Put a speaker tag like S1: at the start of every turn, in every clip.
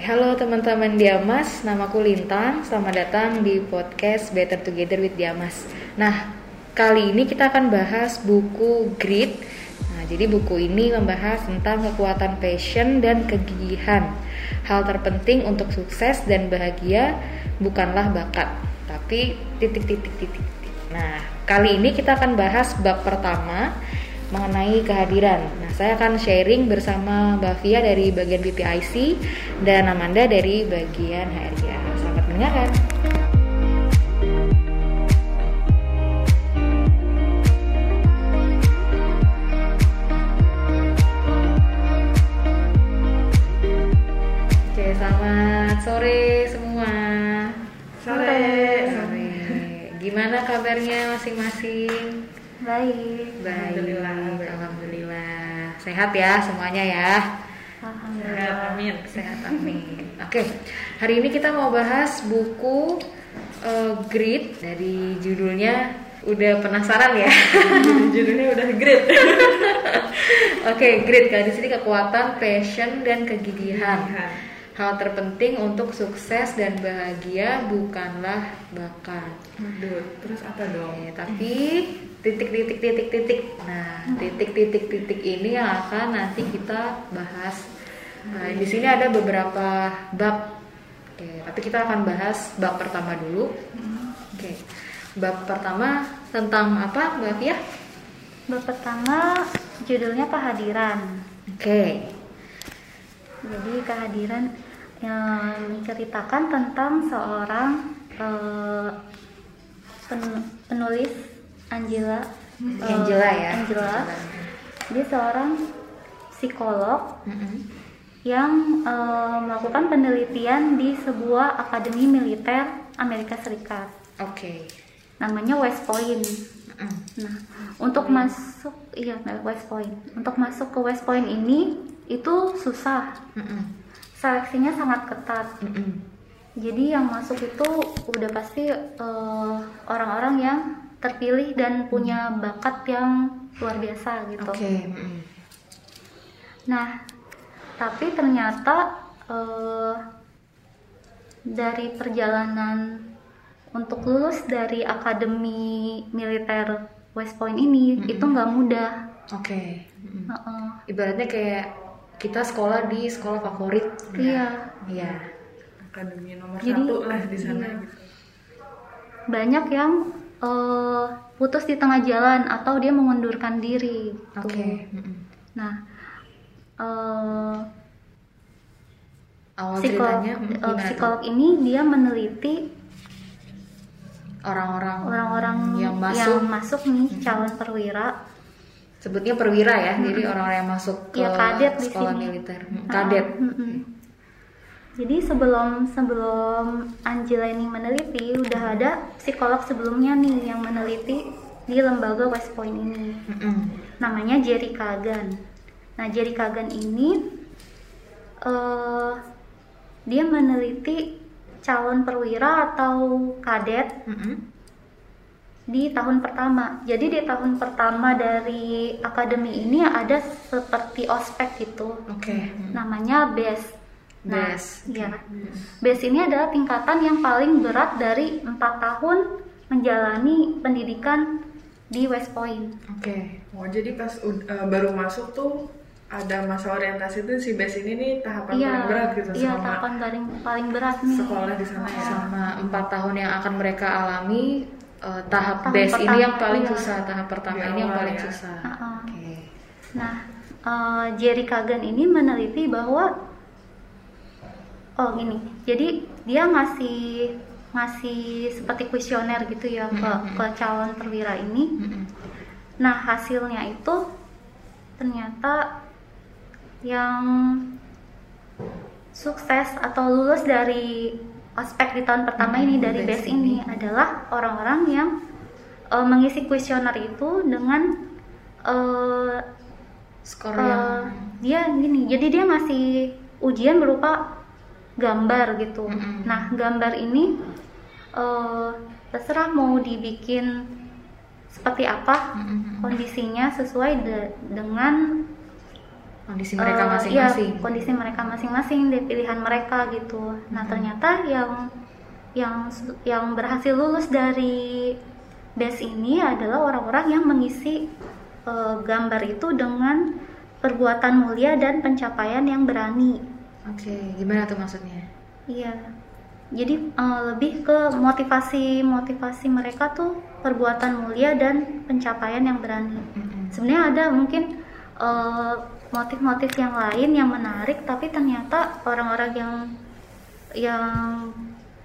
S1: halo teman-teman Diamas, namaku Lintang. Selamat datang di podcast Better Together with Diamas. Nah, kali ini kita akan bahas buku Grit. Nah, jadi buku ini membahas tentang kekuatan passion dan kegigihan. Hal terpenting untuk sukses dan bahagia bukanlah bakat, tapi titik-titik-titik. Nah, kali ini kita akan bahas bab pertama mengenai kehadiran. Nah, saya akan sharing bersama Mbak Fia dari bagian BPIC dan Amanda dari bagian HRIA. Selamat mendengarkan. Oke, selamat sore semua.
S2: Sore.
S1: Sore. Gimana kabarnya masing-masing?
S2: Baik.
S1: Baik,
S2: Alhamdulillah.
S1: alhamdulillah. Sehat ya semuanya ya. Sehat, amin. Sehat, amin. Oke, hari ini kita mau bahas buku eh, Grit dari judulnya udah penasaran ya.
S2: Judulnya udah great.
S1: Oke, Grit kan di sini kekuatan, passion dan kegigihan. Hal terpenting untuk sukses dan bahagia bukanlah bakat.
S2: Waduh, terus apa dong?
S1: Oke, tapi titik titik titik titik. Nah, titik titik titik ini yang akan nanti kita bahas. Nah, di sini ada beberapa bab. Oke, tapi kita akan bahas bab pertama dulu. Oke. Bab pertama tentang apa, Mbak Fia?
S2: Bab pertama judulnya kehadiran.
S1: Oke.
S2: Jadi kehadiran yang menceritakan tentang seorang eh, pen- penulis Angela eh,
S1: Angela ya.
S2: Angela. Dia seorang psikolog
S1: Mm-mm.
S2: yang eh, melakukan penelitian di sebuah akademi militer Amerika Serikat.
S1: Oke.
S2: Namanya West Point.
S1: Mm-mm.
S2: Nah, untuk masuk iya West Point. Untuk masuk ke West Point ini itu susah.
S1: Mm-mm.
S2: Seleksinya sangat ketat.
S1: Mm-mm.
S2: Jadi yang masuk itu udah pasti eh, orang-orang yang terpilih dan punya bakat yang luar biasa gitu.
S1: Oke. Mm-mm.
S2: Nah, tapi ternyata eh, dari perjalanan untuk lulus dari akademi militer West Point ini
S1: Mm-mm.
S2: itu nggak mudah.
S1: Oke. Mm-mm.
S2: Heeh.
S1: Ibaratnya kayak kita sekolah di sekolah favorit.
S2: Iya,
S1: Iya.
S3: akademi nomor
S2: Jadi,
S3: satu lah di sana
S2: iya.
S3: gitu.
S2: banyak yang eh, putus di tengah jalan atau dia mengundurkan diri. gitu.
S1: Oke. Mm-mm.
S2: Nah, eh,
S1: Awal
S2: psikolog,
S1: ceritanya tuh?
S2: psikolog ini dia meneliti
S1: orang-orang
S2: orang-orang
S1: yang masuk
S2: masuk nih calon perwira
S1: sebutnya perwira ya jadi orang-orang yang masuk ke
S2: Iya, kadet di
S1: sekolah
S2: sini.
S1: militer Mm, kadet
S2: mm-mm. Jadi sebelum sebelum Angela ini meneliti udah ada psikolog sebelumnya nih yang meneliti di lembaga West Point ini.
S1: Mm-mm.
S2: Namanya Jerry Kagan. Nah Jerry Kagan ini eh dia meneliti calon perwira atau kadet
S1: Mm-mm.
S2: di tahun pertama. Jadi di tahun pertama dari akademi ini ada seperti ospek gitu.
S1: oke Mm.
S2: Namanya BES. Nah,
S1: BES,
S2: iya. BES ini adalah tingkatan yang paling berat dari empat tahun menjalani pendidikan di West Point.
S1: oke
S3: Oh jadi pas eh, baru masuk tuh ada masa orientasi tuh si base ini nih tahapan
S2: Iya,
S3: paling berat gitu
S2: iya
S3: selama
S2: tahapan paling paling berat nih.
S3: sekolah di sana ya.
S1: selama empat tahun yang akan mereka alami eh, tahap
S2: Tahun
S1: base ini yang paling
S2: iya.
S1: susah tahap pertama
S3: Di
S1: ini yang paling
S3: ya.
S1: susah
S2: Uh-uh.
S1: oke
S2: Nah, eh, Jerry Kagan ini meneliti bahwa oh gini, jadi dia ngasih ngasih seperti kuesioner gitu ya ke
S1: Mm-mm.
S2: ke calon perwira ini.
S1: Mm-mm.
S2: Nah, hasilnya itu ternyata yang sukses atau lulus dari ospek di tahun pertama
S1: Hmm,
S2: ini dari
S1: BES
S2: ini adalah orang-orang yang eh, mengisi kuesioner itu dengan eh,
S1: skor
S2: eh,
S1: yang
S2: dia gini, jadi dia ngasih ujian berupa gambar gitu.
S1: Mm-mm.
S2: Nah, gambar ini eh, terserah mau dibikin seperti apa
S1: Mm-mm.
S2: kondisinya sesuai de- dengan
S1: kondisi mereka
S2: eh,
S1: masing-masing.
S2: iya, kondisi mereka masing-masing pilihan mereka gitu. Nah
S1: Hmm.
S2: ternyata yang yang yang berhasil lulus dari BES ini adalah orang-orang yang mengisi eh, gambar itu dengan perbuatan mulia dan pencapaian yang berani.
S1: Oke, gimana tuh maksudnya?
S2: Iya. Jadi eh, lebih ke motivasi motivasi mereka tuh perbuatan mulia dan pencapaian yang berani.
S1: Mm-mm.
S2: Sebenarnya ada mungkin eh, motif-motif yang lain yang menarik, tapi ternyata orang-orang yang yang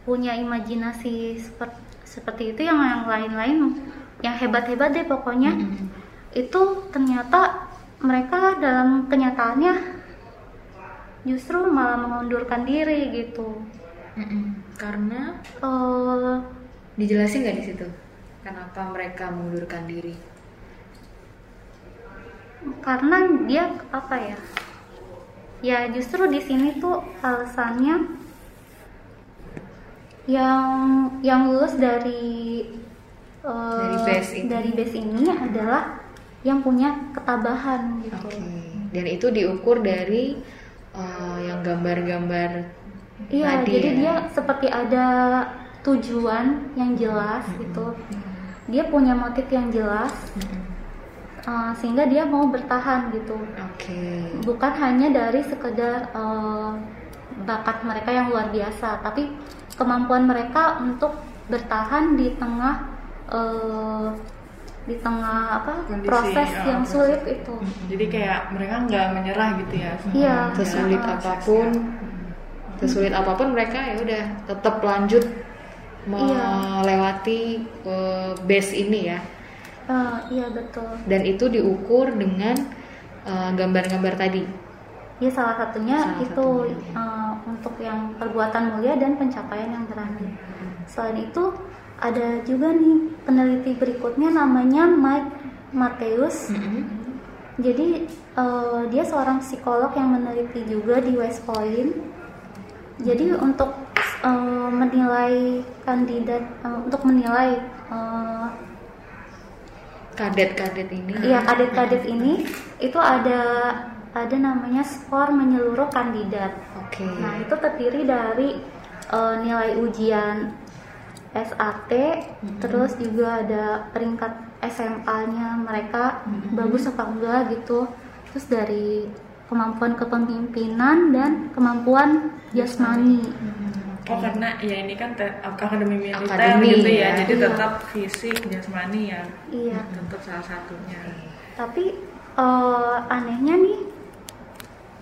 S2: punya imajinasi seperti seperti itu yang yang lain-lain yang hebat-hebat deh pokoknya
S1: Mm-mm.
S2: itu ternyata mereka dalam kenyataannya justru malah mengundurkan diri gitu.
S1: Mm-mm. Karena
S2: Eh,
S1: dijelasin nggak di situ kenapa mereka mengundurkan diri?
S2: karena dia apa ya? Ya justru di sini tuh alasannya yang yang lulus dari eh,
S1: Dari base ini.
S2: dari base ini adalah yang punya ketabahan gitu.
S1: Oke. Dan itu diukur dari uh, yang gambar-gambar
S2: Iya,
S1: tadi
S2: jadi
S1: ya?
S2: dia seperti ada tujuan yang jelas gitu. Dia punya motif yang jelas,
S1: Mm-mm.
S2: uh, sehingga dia mau bertahan gitu.
S1: Oke.
S2: Bukan hanya dari sekedar uh, bakat mereka yang luar biasa, tapi kemampuan mereka untuk bertahan di tengah uh, di tengah apa
S3: Kondisi,
S2: proses
S3: ya,
S2: yang
S3: proses.
S2: sulit itu.
S3: Jadi kayak mereka nggak menyerah gitu ya.
S2: Iya.
S1: Sesulit
S2: Ah,
S1: apa pun, sesulit apa pun mereka ya udah tetap lanjut
S2: Iya.
S1: melewati uh, base ini ya.
S2: Uh, iya betul.
S1: Dan itu diukur dengan uh, gambar-gambar tadi.
S2: Ya salah satunya
S1: Salah
S2: itu
S1: satunya.
S2: uh, untuk yang perbuatan mulia dan pencapaian yang berani. Selain itu ada juga nih peneliti berikutnya namanya Mike Mateus.
S1: Mm-mm.
S2: Jadi uh, dia seorang psikolog yang meneliti juga di West Point. Jadi untuk uh, menilai kandidat uh, untuk menilai uh,
S1: Kadet-kadet ini.
S2: Iya, kadet-kadet ini itu ada ada namanya skor menyeluruh kandidat.
S1: Oke.
S2: Nah, itu terdiri dari eh, nilai ujian SAT, terus juga ada peringkat SMA-nya mereka bagus apa enggak gitu. Terus dari kemampuan kepemimpinan dan kemampuan jasmani.
S3: Oh karena ya ini kan akademi militer
S1: Akademi,
S3: gitu
S1: ya.
S3: ya, jadi
S2: Iya.
S3: tetap fisik jasmani ya
S2: Iya.
S3: tetap salah satunya.
S2: Tapi eh, anehnya nih,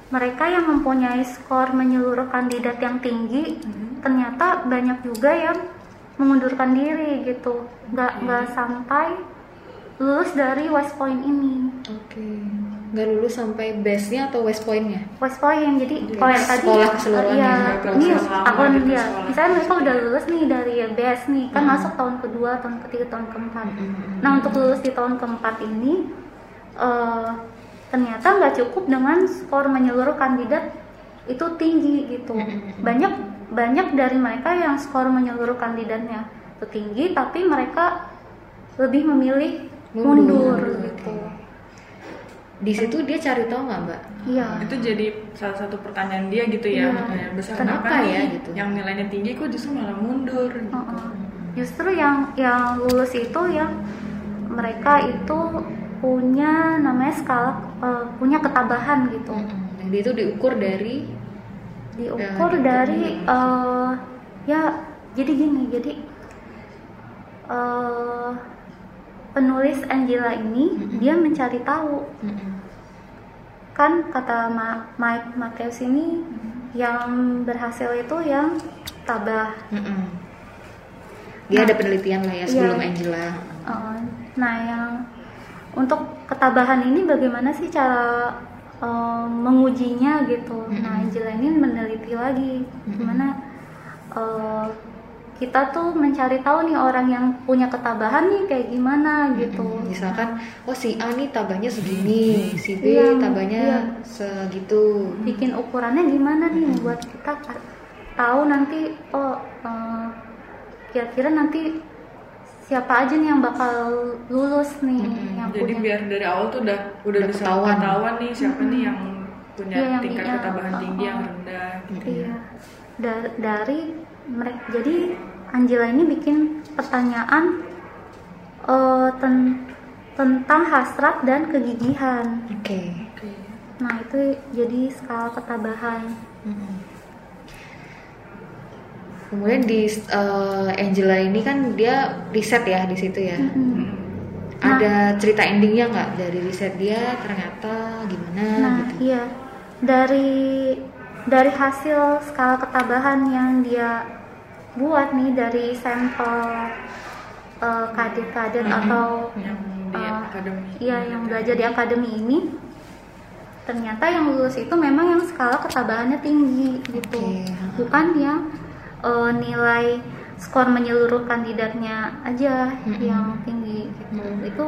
S2: mereka yang mempunyai skor menyeluruh kandidat yang tinggi, ternyata banyak juga yang mengundurkan diri gitu, nggak nggak sampai lulus dari West Point ini.
S1: Oke. Nggak lulus sampai base-nya atau west point-nya?
S2: West Point jadi
S1: Oke.
S2: kalau yang tadi
S1: Sekolah keseluruhannya.
S2: iya,
S3: Proses
S2: ini
S3: gitu
S2: ya misalnya mereka udah lulus nih dari BS nih kan
S1: Hmm.
S2: masuk tahun kedua tahun ketiga tahun keempat
S1: Mm-mm.
S2: nah untuk lulus di tahun keempat ini eh, ternyata nggak cukup dengan skor menyeluruh kandidat itu tinggi gitu banyak banyak dari mereka yang skor menyeluruh kandidatnya itu tinggi tapi mereka lebih memilih
S1: Mundur.
S2: mundur, gitu
S1: Di situ dia cari tahu nggak mbak?
S2: iya
S3: Itu jadi salah satu pertanyaan dia gitu ya,
S2: Iya.
S3: pertanyaan besar
S1: Kenapa
S3: kenapa
S1: ya,
S3: nih
S1: gitu?
S3: yang nilainya tinggi kok justru malah mundur gitu.
S2: Uh-uh. Justru yang yang lulus itu yang mereka itu punya namanya skala eh, punya ketabahan gitu.
S1: Dan itu diukur dari
S2: Diukur
S1: Ya, gitu.
S2: dari eh, ya jadi gini, jadi eh, penulis Angela ini
S1: Mm-mm.
S2: dia mencari tahu
S1: Mm-mm.
S2: kan kata Ma- Mike Mateus ini yang berhasil itu yang tabah
S1: Mm-mm. Dia ada penelitian lah ya sebelum
S2: Iya.
S1: Angela.
S2: Uh, nah, yang untuk ketabahan ini bagaimana sih cara uh, mengujinya gitu?
S1: Mm-mm.
S2: Nah, Angela ini meneliti lagi gimana uh, kita tuh mencari tahu nih orang yang punya ketabahan nih kayak gimana gitu.
S1: Mm-mm. Misalkan, oh si A nih tabahnya segini, si B
S2: Iya,
S1: tabahnya
S2: iya.
S1: segitu.
S2: bikin ukurannya gimana nih buat kita tahu nanti oh uh, kira-kira nanti siapa aja nih yang bakal lulus nih
S1: Mm-mm.
S2: yang
S3: Jadi
S2: punya
S3: biar dari awal tuh udah udah
S1: Udah
S3: bisa
S1: ketahuan.
S3: ketahuan nih siapa nih yang punya
S2: Iya, yang
S3: tingkat
S2: iya,
S3: ketabahan
S2: oh,
S3: tinggi yang
S2: oh.
S3: rendah gitu.
S2: Iya. Da- dari mereka jadi Angela ini bikin pertanyaan eh, ten- tentang hasrat dan kegigihan.
S1: Oke.
S3: Oke.
S2: Nah, itu jadi skala ketabahan.
S1: Mm-mm. Kemudian di uh, Angela ini kan dia riset ya di situ ya.
S2: Mm-mm.
S3: Mm.
S1: Ada cerita endingnya nggak dari riset dia ternyata gimana
S2: Nah,
S1: gitu?
S2: iya. Dari dari hasil skala ketabahan yang dia buat nih dari sampel eh, kadet-kadet
S3: Mm-mm.
S2: atau
S3: yang di
S2: eh,
S3: akademi
S2: iya yang belajar di akademi ini ternyata yang lulus itu memang yang skala ketabahannya tinggi gitu.
S1: Oke.
S2: Bukan yang eh, nilai skor menyeluruh kandidatnya aja
S1: Mm-mm.
S2: yang tinggi gitu.
S1: Mm-mm.
S2: Itu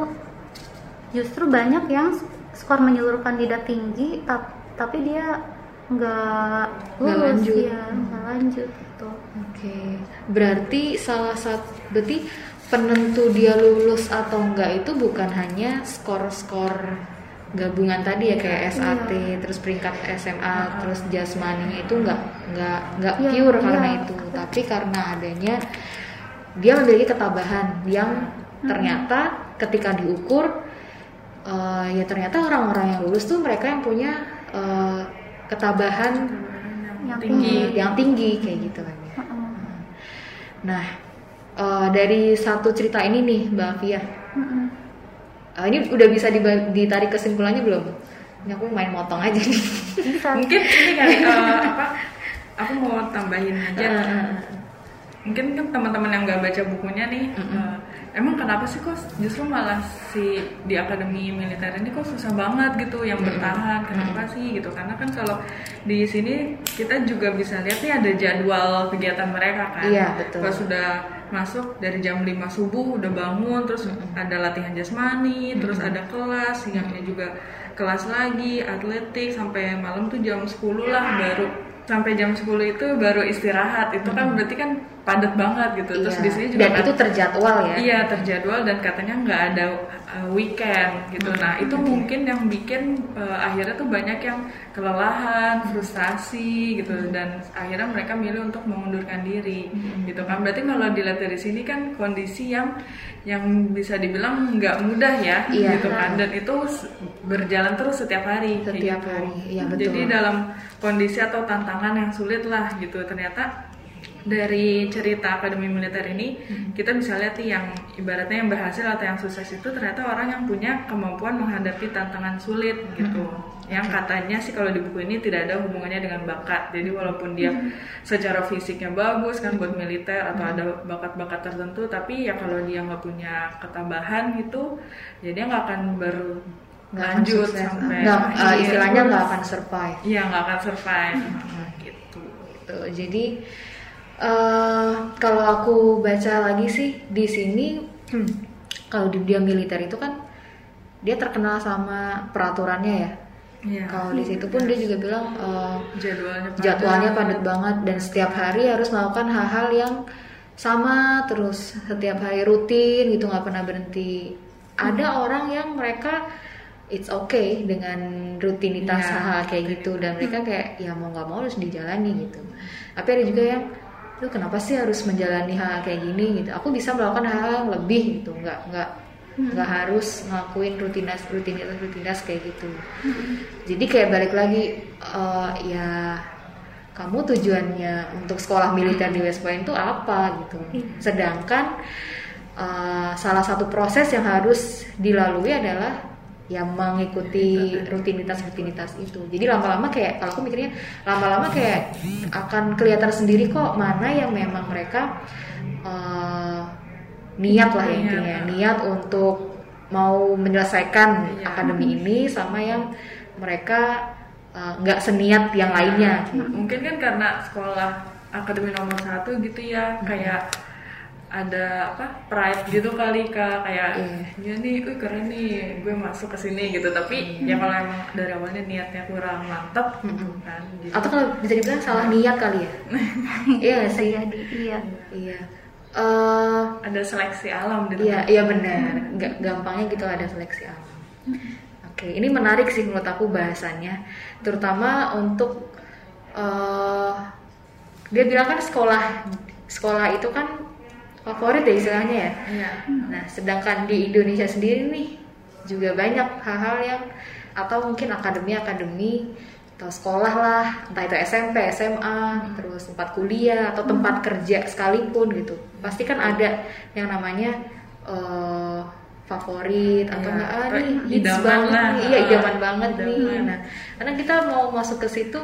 S2: justru banyak yang skor menyeluruh kandidat tinggi tap- tapi dia nggak
S1: Nggak
S2: lulus
S1: lanjut.
S2: ya nggak lanjut gitu
S1: Oke, berarti salah satu berarti penentu dia lulus atau enggak itu bukan hanya skor-skor gabungan tadi ya kayak SAT, terus peringkat SMA, terus jasmaninya itu enggak enggak enggak
S2: Iya,
S1: pure karena
S2: iya.
S1: itu, tapi karena adanya dia memiliki ketabahan yang ternyata ketika diukur eh, ya ternyata orang-orang yang lulus tuh mereka yang punya eh, ketabahan
S2: yang
S3: tinggi.
S1: yang tinggi kayak gitu kan ya. Nah, eh, dari satu cerita ini nih, Mbak
S2: Heeh.
S1: Eh, ini udah bisa ditarik kesimpulannya belum? Ini aku main motong aja nih.
S2: bisa
S3: mungkin ini kali eh, apa aku mau tambahin aja
S1: Heeh.
S3: mungkin kan teman-teman yang nggak baca bukunya nih
S1: Mm-mm.
S3: eh, emang kenapa sih kok justru malah si di akademi militer ini kok susah banget gitu yang bertahan? Kenapa sih gitu? Karena kan kalau di sini kita juga bisa lihat nih ada jadwal kegiatan mereka kan.
S1: Iya, betul.
S3: Pas sudah masuk dari jam 5 subuh udah bangun terus ada latihan jasmani terus ada kelas siangnya juga kelas lagi atletik sampai malam tuh jam 10 lah baru sampai jam 10 itu baru istirahat. Itu kan berarti kan padat banget gitu terus
S1: Iya.
S3: di sini juga
S1: Dan
S3: kan-
S1: itu terjadwal ya.
S3: Iya terjadwal dan katanya nggak ada uh, weekend gitu. Nah itu mungkin yang bikin uh, akhirnya tuh banyak yang kelelahan, frustasi gitu dan akhirnya mereka milih untuk mengundurkan diri gitu kan. Berarti kalau dilihat dari sini kan kondisi yang yang bisa dibilang nggak mudah ya
S1: Iya.
S3: gitu kan dan itu berjalan terus setiap hari
S1: Setiap
S3: gitu.
S1: hari, iya, betul.
S3: Jadi dalam kondisi atau tantangan yang sulit lah gitu ternyata dari cerita akademi militer ini
S1: Hmm.
S3: kita bisa lihat nih yang ibaratnya yang berhasil atau yang sukses itu ternyata orang yang punya kemampuan menghadapi tantangan sulit gitu
S1: Hmm.
S3: yang katanya sih kalau di buku ini tidak ada hubungannya dengan bakat jadi walaupun dia
S1: Hmm.
S3: secara fisiknya bagus kan buat militer atau ada bakat-bakat tertentu tapi ya kalau dia nggak punya ketabahan gitu ya dia nggak akan berlanjut
S1: sukses.
S3: sampai
S1: Nggak, eh,
S3: akhir.
S1: istilahnya nggak akan survive.
S3: Iya nggak akan survive gitu.
S1: Gitu. Jadi eh, kalau aku baca lagi sih di sini hmm, kalau di dia militer itu kan dia terkenal sama peraturannya ya.
S3: Iya.
S1: Kalau di situ pun dia juga bilang eh,
S3: Jadwalnya padat.
S1: jadwalnya padat banget dan setiap hari harus melakukan hal-hal yang sama terus setiap hari rutin gitu nggak pernah berhenti. Ada orang yang mereka it's okay dengan rutinitas
S3: Iya,
S1: hal-hal kayak gitu dan mereka kayak ya mau nggak mau harus dijalani gitu. Tapi ada juga yang lu kenapa sih harus menjalani hal kayak gini gitu. Aku bisa melakukan hal yang lebih gitu, nggak nggak nggak harus ngelakuin rutinitas rutinitas rutinitas kayak gitu. Jadi kayak balik lagi eh, ya kamu tujuannya untuk sekolah militer di West Point itu apa gitu. Sedangkan eh, salah satu proses yang harus dilalui adalah ya mengikuti rutinitas-rutinitas itu. Jadi lama-lama kayak kalau aku mikirnya lama-lama kayak akan kelihatan sendiri kok mana yang memang mereka eh, niat lah ya intinya, niat untuk mau menyelesaikan
S3: Iya.
S1: akademi ini sama yang mereka eh, nggak seniat yang lainnya.
S3: Mungkin kan karena sekolah akademi nomor satu gitu ya, kayak ada apa pride gitu kali kak kayak
S1: Iya.
S3: ya nih, wih keren nih, gue masuk ke sini gitu. Tapi ya kalau emang dari awalnya niatnya kurang mantap gitu kan. Jadi,
S1: Atau kalau bisa dibilang salah niat kali ya? iya sih.
S2: jadi iya
S1: Iya. Eh,
S3: ada seleksi alam gitu.
S1: Iya, iya benar. Nggak gampangnya gitu ada seleksi alam. Oke, ini menarik sih menurut aku bahasannya, terutama untuk eh, dia bilang kan sekolah sekolah itu kan favorit ya istilahnya ya.
S3: Iya.
S1: Nah, sedangkan di Indonesia sendiri nih juga banyak hal-hal yang atau mungkin akademi-akademi atau sekolah lah, entah itu SMP, SMA, terus tempat kuliah atau tempat kerja sekalipun gitu. Pasti kan ada yang namanya eh, favorit atau
S3: Iya,
S1: enggak ah
S3: kayak
S1: nih hits banget
S3: lah.
S1: nih, iya idaman banget nih.
S3: Idaman.
S1: Nah, karena kita mau masuk ke situ,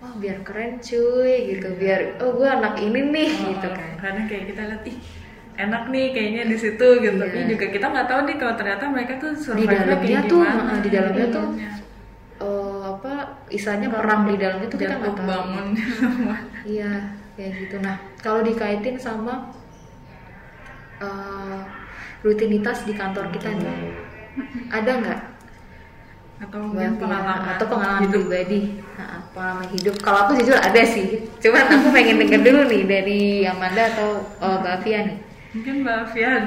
S1: oh biar keren cuy gitu, biar oh gue anak ini nih
S3: Oh,
S1: gitu kan.
S3: Karena kayak kita lihat ih enak nih kayaknya di situ gitu.
S1: Iya.
S3: Tapi juga kita nggak tahu nih kalau ternyata mereka tuh
S1: Di dalamnya tuh,
S3: gimana.
S1: uh, di dalamnya tuh
S3: Iya.
S1: eh, apa istilahnya perang di dalamnya tuh kita nggak tahu.
S3: bangun.
S1: Iya, kayak gitu. Nah, kalau dikaitin sama eh, rutinitas di kantor kita nih, ada nggak
S3: atau mungkin
S1: Fia?
S3: pengalaman
S1: atau pengalaman
S3: hidup.
S1: pribadi, Nah, pengalaman hidup? Kalau aku jujur ada sih, cuman aku pengen denger dulu nih dari Amanda atau eh, Fia nih.
S3: Mungkin Mbak Fia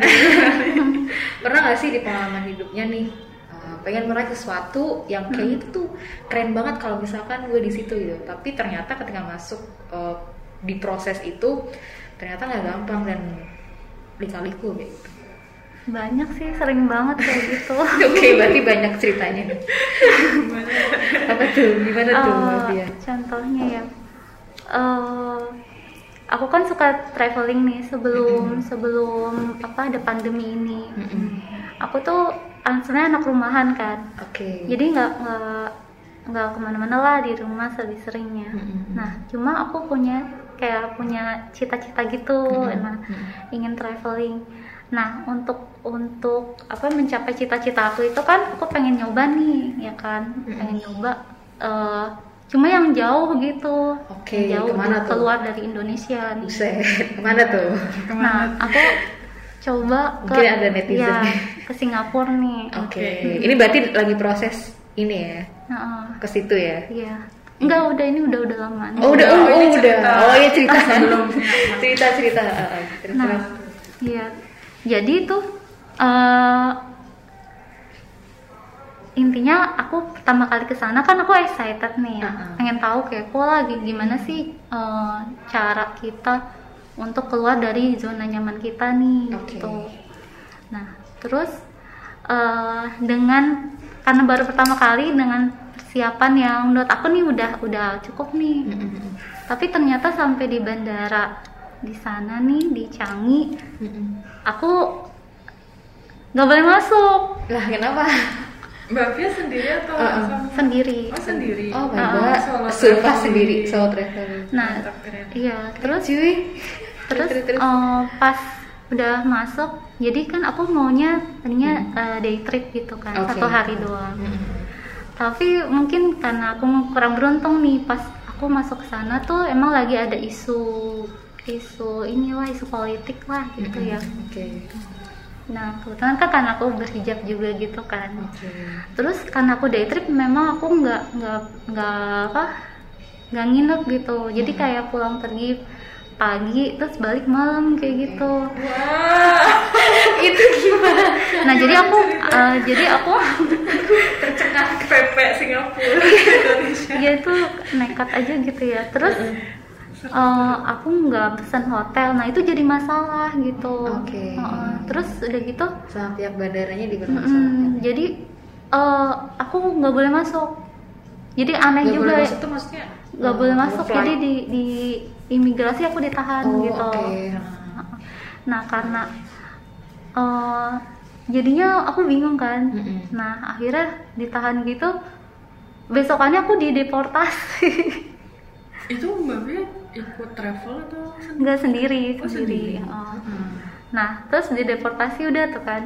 S1: Pernah nggak sih di pengalaman hidupnya nih? eh, pengen meraih sesuatu yang kayaknya itu tuh keren banget kalau misalkan gue di situ gitu. Tapi ternyata ketika masuk eh, di proses itu ternyata nggak gampang dan lika-liku gitu.
S2: Banyak sih sering banget kayak gitu.
S1: Oke berarti banyak ceritanya nih. Apa tuh? Gimana tuh Mbak
S2: Eh,
S1: Fia?
S2: contohnya ya. Eh, aku kan suka traveling nih sebelum sebelum apa ada pandemi ini.
S1: Mm-mm.
S2: aku tuh ah, sebenarnya anak rumahan kan.
S1: Oke.
S2: Jadi nggak nggak nggak ke mana-mana lah di rumah sering-seringnya
S1: Mm-mm.
S2: nah cuma aku punya kayak punya cita-cita gitu.
S1: Mm-mm.
S2: nah
S1: Mm-mm.
S2: ingin traveling. Nah untuk untuk apa mencapai cita-cita aku itu kan aku pengen nyoba nih ya kan. Pengen nyoba eh, cuma yang jauh gitu
S1: Oke,
S2: yang jauh
S1: ke
S2: mana
S1: tuh?
S2: keluar dari Indonesia nih
S1: Buset, ke mana tuh?
S2: nah aku coba ke
S1: Mungkin ada netizen.
S2: ya, ke Singapura nih
S1: Oke, ini berarti lagi proses ini ya,
S2: Nah,
S1: ke situ ya?
S2: Iya. Enggak, udah ini udah udah lama. nih.
S1: Oh udah, oh,
S3: Oh,
S1: oh, udah.
S3: cerita.
S1: Oh iya cerita
S3: Sebelumnya.
S1: cerita cerita. Ah, terus,
S2: Nah,
S1: terus.
S2: iya. Jadi itu eh intinya aku pertama kali ke sana kan aku excited nih ya.
S1: Uh-uh.
S2: Pengen tahu kepo lagi gimana sih eh, cara kita untuk keluar dari zona nyaman kita nih
S1: Oke.
S2: gitu. Nah, terus eh, dengan karena baru pertama kali dengan persiapan yang menurut aku nih udah udah cukup nih.
S1: Mm-mm.
S2: Tapi ternyata sampai di bandara di sana nih di Canggih,
S1: Mm-mm.
S2: aku nggak boleh masuk
S1: Lah kenapa?
S3: Mbak Fia sendiri atau
S1: Uh-uh.
S3: sama?
S2: sendiri.
S3: Oh sendiri.
S1: Oh my
S2: Ah,
S1: god,
S3: solo
S1: sumpah
S3: traveling.
S1: sendiri solo traveling.
S2: Nah, iya terus
S1: Cuy,
S2: terus
S1: terus, terus.
S2: eh, pas udah masuk, jadi kan aku maunya tadinya eh, day trip gitu kan,
S1: Hmm. Oke.
S2: satu hari doang.
S1: Mm-mm.
S2: Tapi mungkin karena aku kurang beruntung nih pas aku masuk ke sana tuh emang lagi ada isu isu inilah isu politik lah gitu
S1: Mm-mm.
S2: ya.
S1: Oke,
S2: Nah kebetulan kan karena aku berhijab juga gitu kan.
S1: oke.
S2: Terus karena aku day trip memang aku nggak nggak nggak apa nggak nginep gitu. Jadi kayak pulang pergi pagi terus balik malam kayak gitu.
S3: Wah,
S1: Itu gimana?
S2: Nah jadi aku eh, jadi aku
S3: tercengang PP Singapura Indonesia.
S2: ya itu nekat aja gitu ya. Terus eh, aku nggak pesan hotel. Nah itu jadi masalah gitu.
S1: Oke.
S2: Heeh. Terus udah gitu
S1: Sama pihak bandaranya di
S2: mm-mm, jadi eh, aku nggak boleh masuk. Jadi aneh
S1: Gak
S2: juga
S1: boleh
S2: ya.
S1: masuk tuh maksudnya?
S2: nggak
S1: eh,
S2: boleh masuk
S1: flight.
S2: jadi di di imigrasi aku ditahan
S1: Oh,
S2: gitu
S1: oke.
S2: nah karena eh, jadinya aku bingung kan
S1: Mm-mm.
S2: nah akhirnya ditahan gitu besokannya aku dideportasi
S3: Itu Mbak Fia ikut travel atau sendiri?
S2: nggak sendiri
S3: Oh,
S2: sendiri
S3: sendiri.
S2: Oh.
S1: Hmm.
S2: nah terus dideportasi udah tuh kan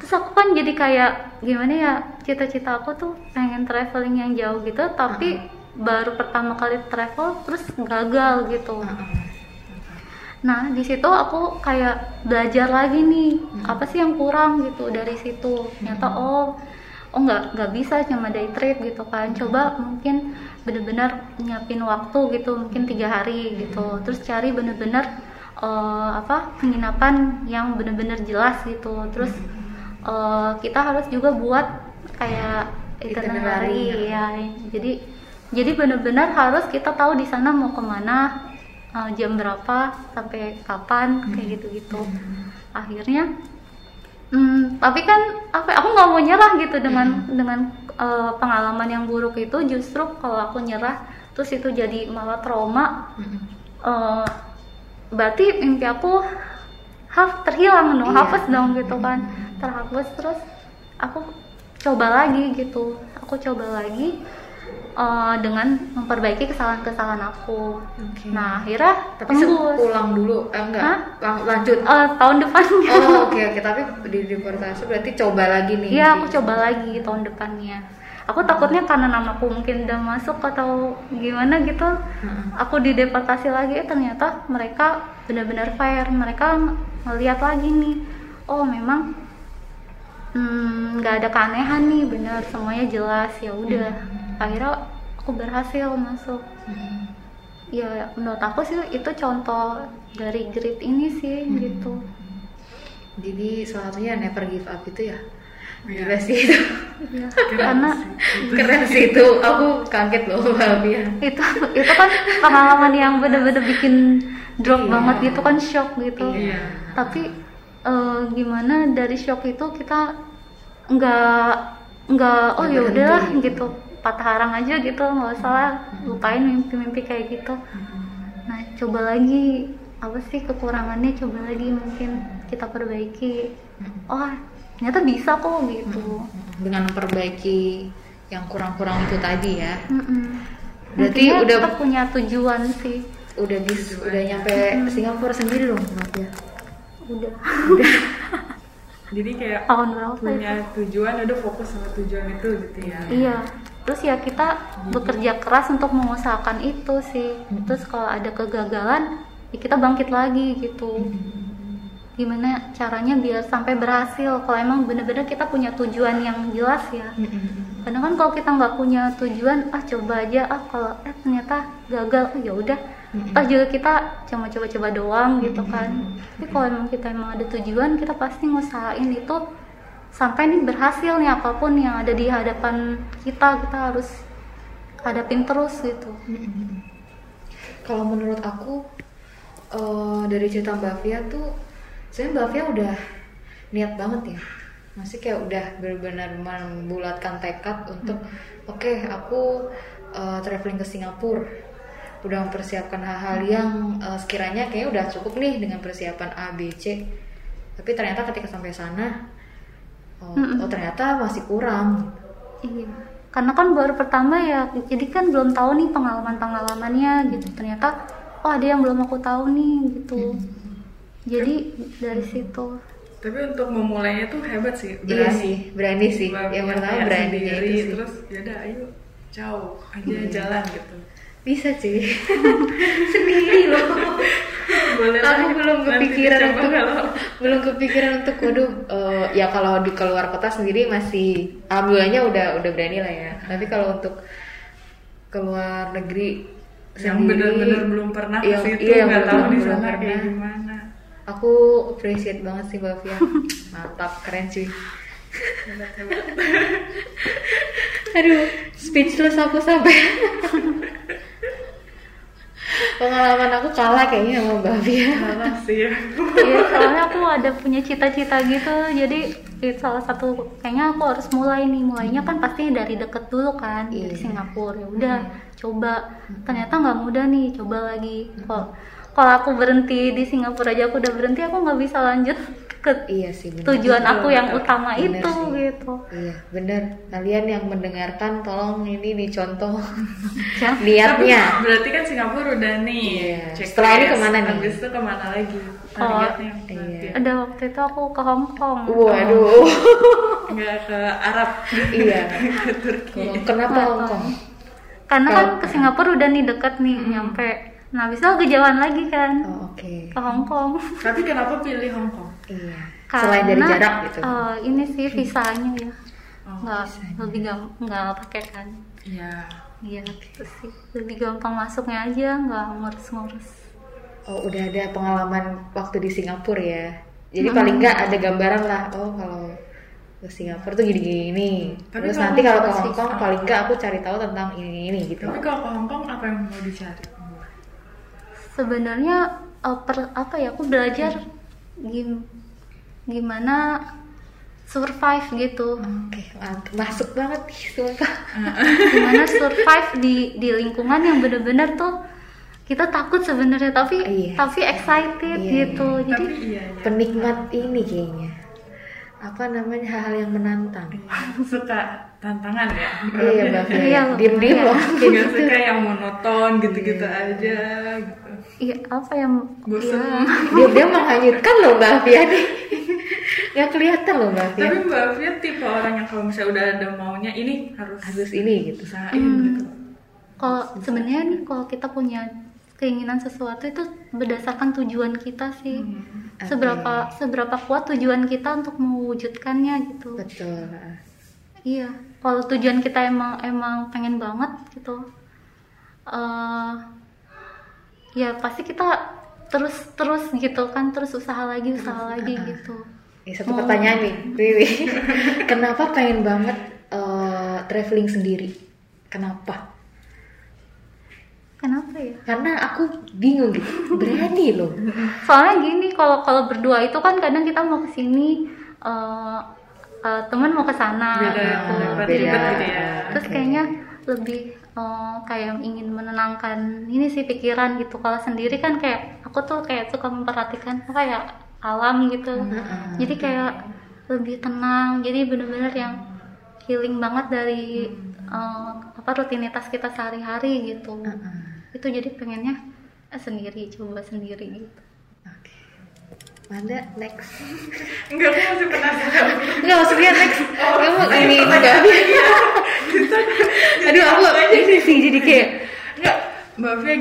S2: terus aku kan jadi kayak gimana ya cita-cita aku tuh pengen traveling yang jauh gitu tapi baru pertama kali travel terus gagal gitu. Nah, di situ aku kayak belajar lagi nih, apa sih yang kurang gitu dari situ. Ternyata oh, oh nggak nggak bisa cuma day trip gitu kan. Coba mungkin bener-bener nyiapin waktu gitu, mungkin tiga hari gitu. Terus cari bener-bener eh, apa penginapan yang bener-bener jelas gitu. Terus eh, kita harus juga buat kayak itinerary ya jadi jadi benar-benar harus kita tahu di sana mau ke mana uh, jam berapa sampai kapan kayak gitu-gitu akhirnya hmm, tapi kan apa aku nggak mau nyerah gitu dengan dengan uh, pengalaman yang buruk itu. Justru kalau aku nyerah terus itu jadi malah trauma. Uh, berarti mimpi aku half terhilang dong
S1: Iya.
S2: hapus dong gitu kan. Terhapus terus aku coba lagi gitu. Aku coba lagi uh, dengan memperbaiki kesalahan-kesalahan aku
S1: Oke.
S2: nah akhirnya
S1: tapi
S2: tembus
S1: ulang dulu eh, enggak
S2: Hah?
S1: Lang- lanjut
S2: Eh, tahun depannya
S1: oh oke oke tapi di deportasi berarti coba lagi nih
S2: Iya, aku coba lagi tahun depannya. Aku takutnya karena namaku mungkin udah masuk atau gimana gitu,
S1: Heeh.
S2: aku dideportasi lagi. Eh, ternyata mereka benar-benar fair. Mereka melihat lagi nih, oh memang hmm, nggak ada keanehan nih, benar semuanya jelas. Ya udah, akhirnya aku berhasil masuk. Ya menurut aku sih itu contoh dari grit ini sih gitu.
S1: jadi salah satunya never give up itu ya?
S3: Iya.
S1: gila sih itu.
S2: Ya, karena
S1: keren sih itu. Aku kaget loh Mbak Bia.
S2: Itu itu kan pengalaman yang bener-bener bikin drop
S1: Iya.
S2: banget gitu kan shock gitu.
S3: Iya.
S2: tapi eh, gimana dari shock itu kita nggak nggak oh ya udahlah gitu patah arang aja gitu nggak usah lah lupain mimpi-mimpi kayak gitu. Nah coba lagi apa sih kekurangannya? Coba lagi mungkin kita perbaiki. Oh ternyata bisa kok gitu.
S1: Dengan memperbaiki yang kurang-kurang itu tadi ya.
S2: Mm-mm.
S1: Berarti
S2: Intinya
S1: udah-
S2: kita punya tujuan sih.
S1: Udah di udah nyampe Singapura sendiri dong Mbak Bia
S2: udah.
S3: Jadi kayak
S2: tahun berapa
S3: punya
S2: ya?
S3: tujuan udah fokus sama tujuan itu gitu ya.
S2: Iya. Terus ya kita bekerja keras untuk mengusahakan itu sih. Terus kalau ada kegagalan, ya kita bangkit lagi gitu. Gimana caranya biar sampai berhasil? Kalau emang bener-bener kita punya tujuan yang jelas ya. Karena kan kalau kita nggak punya tujuan, ah coba aja, ah kalau eh ternyata gagal, oh, ya udah. Toh juga kita cuma coba-coba doang gitu kan. Tapi kalau emang kita emang ada tujuan, kita pasti ngusahain itu sampai nih berhasil nih apa pun yang ada di hadapan kita, kita harus hadapin terus gitu.
S1: kalau menurut aku eh, dari cerita Mbak Fia tuh sebenarnya Mbak Fia udah niat banget ya. Masih kayak udah benar-benar membulatkan tekad untuk oke aku eh, traveling ke Singapura. Udah mempersiapkan hal-hal yang eh, sekiranya kayaknya udah cukup nih dengan persiapan A B C. Tapi ternyata ketika sampai sana oh, oh ternyata masih kurang
S2: Iya. Karena kan baru pertama ya, jadi kan belum tahu nih pengalaman-pengalamannya gitu. Ternyata oh ada yang belum aku tahu nih gitu. Jadi dari situ.
S3: Tapi untuk memulainya tuh hebat sih,
S1: iya
S3: berani.
S1: sih berani sih
S3: Mbak
S1: yang
S3: Mia
S1: pertama beraninya
S3: sendiri,
S1: itu sih
S3: terus yaudah ayo jauh aja
S1: Iya.
S3: jalan gitu.
S1: bisa sih sendiri loh
S3: Boleh
S1: aku belum kepikiran untuk
S3: kalau
S1: belum kepikiran untuk waduh eh, ya kalau di keluar kota sendiri masih alhamdulillahnya udah udah berani lah ya. Tapi kalau untuk keluar negeri
S3: yang benar-benar belum pernah ke
S1: yang-
S3: situ
S1: iya,
S3: nggak tahu di sana kayak gimana.
S1: aku appreciate banget sih Mbak Fia. Mantap keren cuy aduh speechless aku sampai pengalaman aku kalah kayaknya sama Mbak Fia
S3: Salah sih ya.
S2: Iya, soalnya aku ada punya cita-cita gitu. Jadi itu salah satu kayaknya aku harus mulai nih. Mulainya kan pasti dari deket dulu kan, dari
S1: Iya.
S2: Singapura. Ya udah, coba. Ternyata nggak mudah nih, coba lagi. Kalau kalau aku berhenti di Singapura aja aku udah berhenti, aku nggak bisa lanjut ke
S1: iya sih benar
S2: tujuan aku yang utama
S1: bener
S2: itu
S1: sih.
S2: gitu.
S1: Iya, benar. Kalian yang mendengarkan tolong ini dicontoh
S2: Ya.
S1: niatnya.
S3: Berarti kan Singapura udah nih.
S1: Iya. Setelah ini ke mana nih?
S3: Habis itu ke mana lagi?
S2: Oh,
S3: nanti.
S1: iya.
S2: Ada waktu itu aku ke Hong Kong.
S1: Waduh.
S3: Nggak ke Arab.
S1: iya.
S3: ke Turki.
S1: Kenapa Hong Kong?
S2: Karena kan ke Singapura udah nih deket nih nyampe. Nah, bisa ke jalan lagi kan
S1: Oh, oke.
S2: ke Hong Kong.
S3: Tapi kenapa pilih Hong Kong?
S1: Iya. Selain dari
S2: Karena,
S1: jarak gitu.
S2: eh, ini sih visanya ya
S3: Oh,
S2: nggak
S1: visanya.
S2: lebih gam nggak pakai kan
S3: Iya.
S2: iya gitu sih lebih gampang masuknya aja nggak ngurus-ngurus
S1: Oh, udah ada pengalaman waktu di Singapura ya. Jadi paling nggak ada gambaran lah. Oh, kalau ke Singapura tuh gini-gini.
S3: Tapi
S1: Terus
S3: kalau
S1: nanti kalau ke
S2: mau
S1: Hong Kong
S3: sih-
S1: paling enggak aku cari tahu tentang ini ini gitu.
S3: Tapi kalau ke Hong Kong apa yang mau dicari?
S2: sebenarnya eh, per- apa ya aku belajar gim- gimana survive gitu
S1: Oke, mantap. masuk banget nih sumpah.
S2: gimana survive di di lingkungan yang bener-bener tuh kita takut sebenarnya tapi
S1: Iya.
S2: tapi excited
S1: Iya,
S2: gitu jadi
S3: Tapi iya, iya.
S1: Penikmat ini kayaknya. Apa namanya hal-hal yang menantang.
S3: suka tantangan ya.
S1: Iya, Mbak Fia.
S2: Iya,
S1: Diem-diem
S2: lumayan.
S1: loh.
S3: Gak suka yang monoton gitu-gitu aja gitu.
S2: Iya apa yang
S3: Bosen.
S2: iya.
S1: Diam-diam menghanyutkan loh Mbak Fia nih. Gak kelihatan loh Mbak Fia.
S3: Tapi Mbak Fia tipe orang yang kalau misalnya udah ada maunya ini harus
S1: Harus ini gitu.
S3: usahain
S2: Hmm.
S3: gitu.
S2: kalau sebenarnya nih kalau kita punya keinginan sesuatu itu berdasarkan tujuan kita sih
S3: Hmm.
S1: Oke.
S2: seberapa seberapa kuat tujuan kita untuk mewujudkannya gitu
S1: Betul.
S2: iya kalau tujuan kita emang emang pengen banget gitu eh ya pasti kita terus terus gitu kan terus usaha lagi usaha lagi gitu
S1: Ini satu
S2: Oh.
S1: pertanyaan nih, Wiwi. Kenapa pengen banget eh, traveling sendiri? Kenapa?
S2: kenapa ya
S1: Karena aku bingung gitu. Berani loh.
S2: soalnya gini kalau kalau berdua itu kan kadang kita mau ke sini eh eh, teman mau ke sana
S3: Beda,
S2: gitu.
S3: pendapat
S1: beda.
S3: ribet gitu ya.
S2: terus
S1: Oke.
S2: kayaknya lebih eh, kayak ingin menenangkan ini sih pikiran gitu kalau sendiri kan kayak aku tuh kayak suka memperhatikan apa ya alam gitu
S1: Heeh.
S2: jadi kayak lebih tenang jadi bener-bener yang healing banget dari eh, apa rutinitas kita sehari-hari gitu
S1: Heeh.
S2: itu jadi pengennya eh, sendiri coba sendiri gitu.
S1: Manda next.
S3: Enggak, aku masih penasaran.
S1: Enggak maksudnya next. Kamu ini Mbak Fia. Aduh aku ini sih jadi kayak
S3: Enggak, Mbak Fia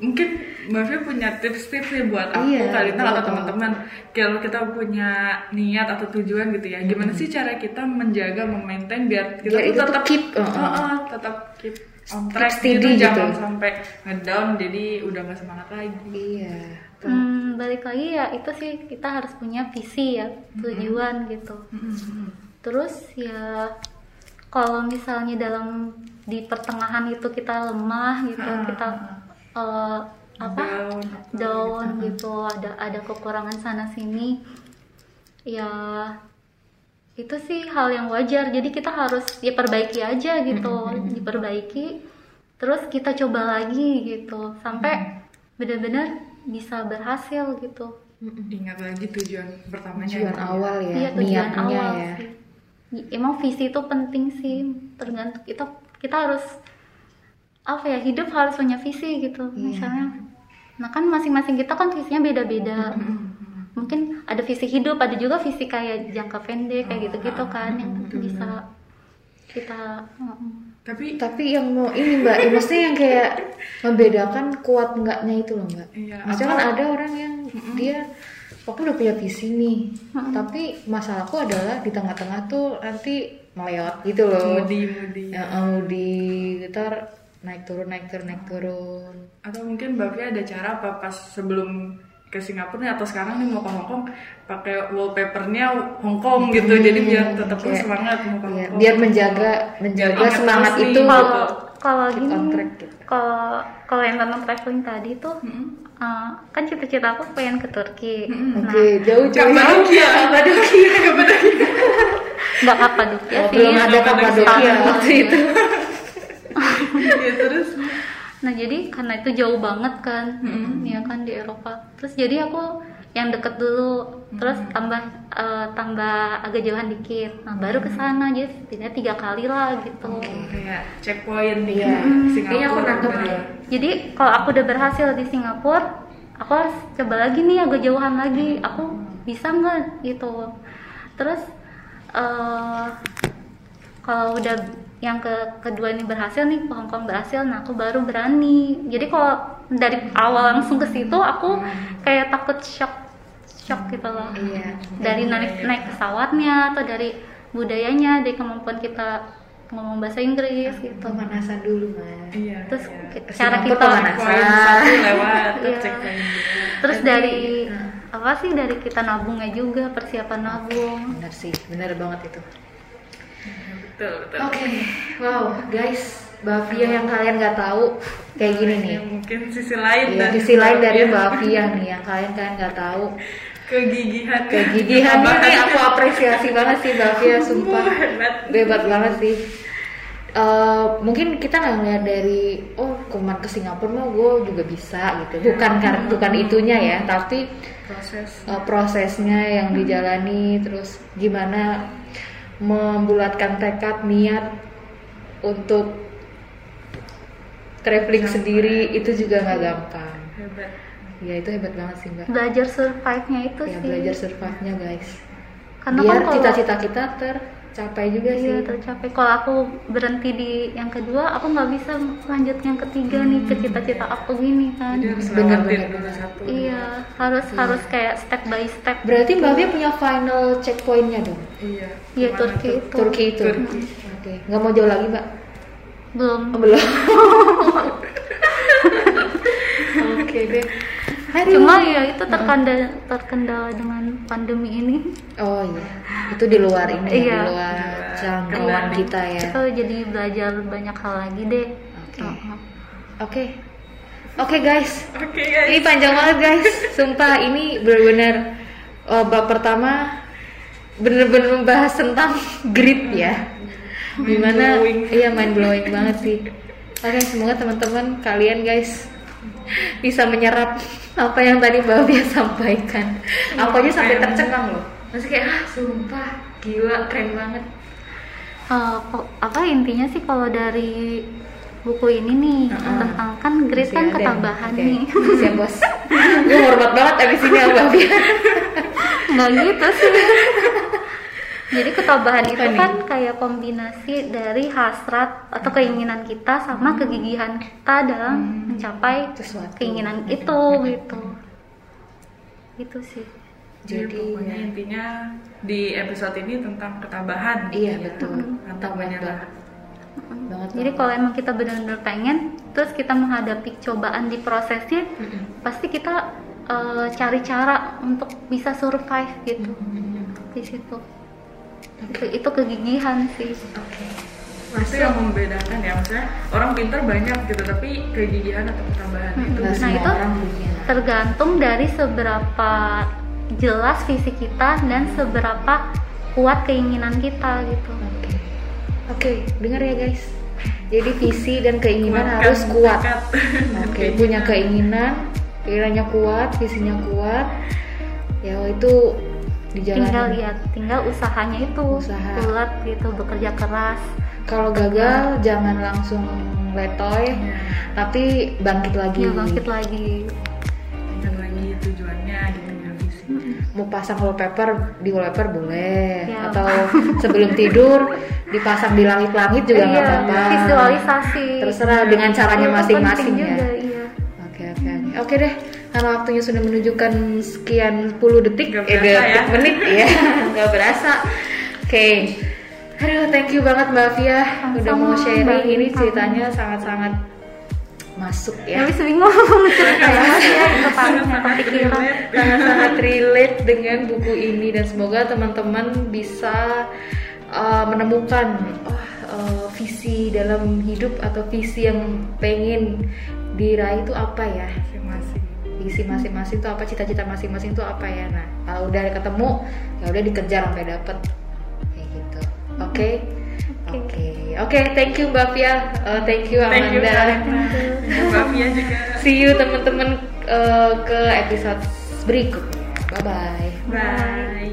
S3: mungkin Mbak Fia punya tips-tips nih buat aku
S1: Iya,
S3: kali ini atau
S1: betul.
S3: teman-teman kalau kita punya niat atau tujuan gitu ya gimana sih cara kita menjaga memaintain biar kita
S1: Biar
S3: tetap
S1: keep, uh-uh.
S3: uh-uh, tetap keep
S1: steady
S3: gitu,
S1: gitu.
S3: jangan sampai ngedown jadi udah nggak semangat lagi.
S1: Iya.
S2: Hmm, balik lagi ya itu sih kita harus punya visi ya tujuan gitu. Terus ya kalau misalnya dalam di pertengahan itu kita lemah gitu kita eh, apa?
S3: Down
S2: down gitu. Ada ada kekurangan sana sini ya itu sih hal yang wajar. Jadi kita harus ya perbaiki aja gitu. Diperbaiki. Terus kita coba lagi gitu. Sampai benar-benar bisa berhasil gitu.
S3: Ingat lagi tujuan pertamanya
S1: Tujuan
S3: ya.
S1: awal ya,
S2: iya tujuan
S1: niatnya
S2: awal
S1: ya.
S2: sih. Emang visi itu penting sih. Tergantung kita kita harus apa ya hidup harus punya visi gitu.
S1: Iya.
S2: misalnya nah kan masing-masing kita kan visinya beda-beda mungkin ada visi hidup ada juga visi kayak jangka pendek kayak gitu-gitu kan yang bisa kita
S3: tapi
S1: Tapi yang mau ini Mbak, ya, maksudnya yang kayak membedakan kuat enggaknya itu loh Mbak.
S3: Iya,
S1: Maksudnya kan ada orang yang dia aku udah punya visi nih, tapi masalahku adalah di tengah-tengah tuh nanti melewat gitu loh.
S3: mudi mudi
S1: Ya, eh, di ntar naik turun naik turun naik turun.
S3: atau mungkin Mbak Fia ada cara apa pas sebelum ke Singapura nih atau sekarang nih mau ke Hong Kong pakai wallpapernya Hong Kong gitu. Jadi biar tetap
S1: Hmm, Kayak-
S3: semangat mau ke Hong
S1: Iya,
S3: Kong
S1: biar menjaga menjaga
S3: ingat
S1: semangat itu.
S3: gitu.
S2: kalau kalau gini
S1: gitu.
S2: kalau kalau yang tentang traveling tadi tuh
S3: Mm-mm.
S2: uh, kan cita-cita aku pengen ke Turki. Nah
S1: Oke, jauh jauh.
S3: Kapadokia Kapadokia Kapadokia
S2: nggak Kapadokia
S1: Oh,
S2: sih.
S1: belum ada Kapadokia waktu itu.
S3: ya terus
S2: Nah jadi karena itu jauh banget kan, ya kan di Eropa. Terus jadi aku yang deket dulu, terus tambah eh, tambah agak jauhan dikit. Nah baru ke sana jadi setidaknya tiga kali lah gitu.
S3: kayak checkpoint nih
S1: Iya.
S3: Singapura
S1: aku nangkep
S3: gitu.
S1: ya.
S2: Jadi kalau aku udah berhasil di Singapura, aku harus coba lagi nih agak jauhan lagi. Aku bisa nggak gitu. Terus eh kalau udah yang ke kedua ini berhasil nih ke Hong Kong berhasil, nah aku baru berani. Jadi kalau dari awal langsung ke situ aku kayak takut shock shock gitu loh.
S1: Iya.
S2: Dari naik naik pesawatnya atau dari budayanya, dari kemampuan kita ngomong bahasa Inggris gitu.
S1: Pemanasan dulu, Mas.
S3: iya
S2: Terus
S3: iya.
S2: cara kita
S1: pemanasan.
S3: lewat
S2: Iya. terus dari apa sih dari kita nabungnya juga persiapan nabung
S1: bener sih bener banget itu
S3: betul betul.
S1: Oke wow guys Bavia yang kalian nggak tahu kayak gini nih.
S3: Ya, mungkin sisi lain
S1: Iya,
S3: dari
S1: sisi lain dari Bavia nih yang kalian kalian nggak tahu.
S3: Kegigihan.
S1: Kegigihannya nih aku apresiasi banget sih Bavia sumpah.
S3: hebat
S1: banget sih. Eh, mungkin kita nggak ngeliat dari oh kemarin ke Singapura mah gue juga bisa gitu. Bukan karena bukan itunya ya tapi
S3: proses.
S1: eh, prosesnya yang dijalani terus gimana membulatkan tekad niat untuk traveling sendiri itu juga nggak gampang.
S3: Hebat.
S1: Ya itu hebat banget sih mbak.
S2: Belajar survive-nya itu
S1: ya
S2: sih.
S1: belajar survive-nya guys.
S2: Karena
S1: biar
S2: kan kalau
S1: cita-cita kita tercapai juga
S2: iya
S1: sih.
S2: tercapai. Kalau aku berhenti di yang kedua aku nggak bisa lanjut yang ketiga nih ke cita-cita aku gini kan.
S3: Jadi harus
S1: Bener,
S3: lewatin
S1: bener,
S3: dulu
S1: bener.
S3: satu.
S2: Iya harus harus kayak step by step.
S1: Berarti mbak Fia punya final checkpointnya dong?
S3: Iya.
S2: Iya, Turki itu.
S1: Turki itu.
S3: Turki.
S1: oke. Nggak mau jauh lagi mbak?
S2: Belum.
S1: Oh, belum. Oke deh Aduh.
S2: cuma ya itu terkendala terkendala dengan pandemi ini
S1: oh iya itu di luar ini ya,
S2: Iya.
S1: di luar jangkauan kita ya
S2: kita jadi belajar banyak hal lagi deh
S1: Oke.
S2: Heeh.
S1: oke oke guys
S3: oke guys
S1: Ini panjang banget guys, sumpah ini benar-benar oh, bab pertama bener-bener membahas tentang grit ya. Gimana? Iya mind blowing banget sih. Oke semoga teman-teman kalian guys bisa menyerap apa yang tadi Mbak Bia sampaikan. Aku aja sampai tercengang loh. Masih kayak ah sumpah gila keren banget.
S2: Po- apa intinya sih kalau dari buku ini nih
S1: Heeh.
S2: tentang kan grit
S1: Masih
S2: kan ketambahan
S1: Oke.
S2: nih
S1: Siap bos. Gue hormat banget abis ini sama Bia.
S2: nggak gitu sih jadi ketambahan
S1: Apa
S2: itu
S1: nih?
S2: kan kayak kombinasi dari hasrat atau keinginan kita sama kegigihan kita dalam mencapai
S1: Sesuatu.
S2: keinginan itu gitu itu sih
S3: jadi
S1: Jadi
S3: pokoknya
S1: ya.
S3: intinya di episode ini tentang ketabahan
S1: Iya
S3: Ya.
S1: betul.
S3: Mantap
S1: Banget
S3: menyerah
S1: banget. Banget.
S2: jadi
S1: banget.
S2: kalau emang kita benar-benar pengen terus kita menghadapi cobaan di prosesnya
S1: Mm-mm.
S2: pasti kita eh, cari cara untuk bisa survive gitu di situ itu, itu kegigihan sih
S1: Oke.
S3: itu yang membedakan ya maksudnya orang pintar banyak gitu tapi kegigihan atau ketabahan
S2: Hmm.
S3: itu
S2: Nah, itu
S1: orang punya.
S2: tergantung dari seberapa jelas visi kita dan seberapa kuat keinginan kita gitu
S1: Oke. Oke, dengar ya guys. Jadi visi dan keinginan
S3: Kuatkan
S1: harus kuat. Oke, punya keinginan, keinginannya kuat, visinya kuat. Ya itu dijalani.
S2: tinggal lihat tinggal usahanya itu
S1: Usaha.
S2: bulat gitu bekerja keras
S1: Kalau gagal jangan langsung letoy,
S3: Iya.
S1: tapi bangkit lagi.
S2: ya bangkit lagi
S3: ingat lagi tujuannya gitu ya visi
S1: Mau pasang wallpaper di wallpaper boleh,
S2: Ya.
S1: atau sebelum tidur dipasang di langit-langit juga nggak
S2: iya,
S1: apa-apa.
S2: visualisasi
S1: Terserah dengan caranya
S2: Itu
S1: masing-masing ya.
S2: iya.
S1: Oke oke oke deh karena waktunya sudah menunjukkan sekian puluh detik
S3: Nggak
S1: eh,
S3: berasa
S1: detik
S3: ya.
S1: menit ya nggak berasa. Oke. Aduh thank you banget mbak Fia udah
S2: Sama-sama,
S1: mau sharing.
S2: Mbak
S1: ini ceritanya sangat sangat masuk ya.
S2: Habis bingung ceritanya ya itu paling yang kepikiran
S1: sangat sangat relate dengan buku ini dan semoga teman-teman bisa uh, menemukan oh, uh, visi dalam hidup atau visi yang pengen diraih itu apa ya?
S3: Masing-masing
S1: visi masing-masing itu apa cita-cita masing-masing itu apa ya? Nah kalau udah ketemu ya udah dikejar sampai dapet. Kayak gitu. Oke? Oke. Oke. Thank you mbak Fia. Uh, thank you
S3: thank you
S1: Amanda.
S3: Kak Ya, Mbak Fia juga.
S1: See you teman-teman uh, ke episode berikutnya. Bye bye
S3: bye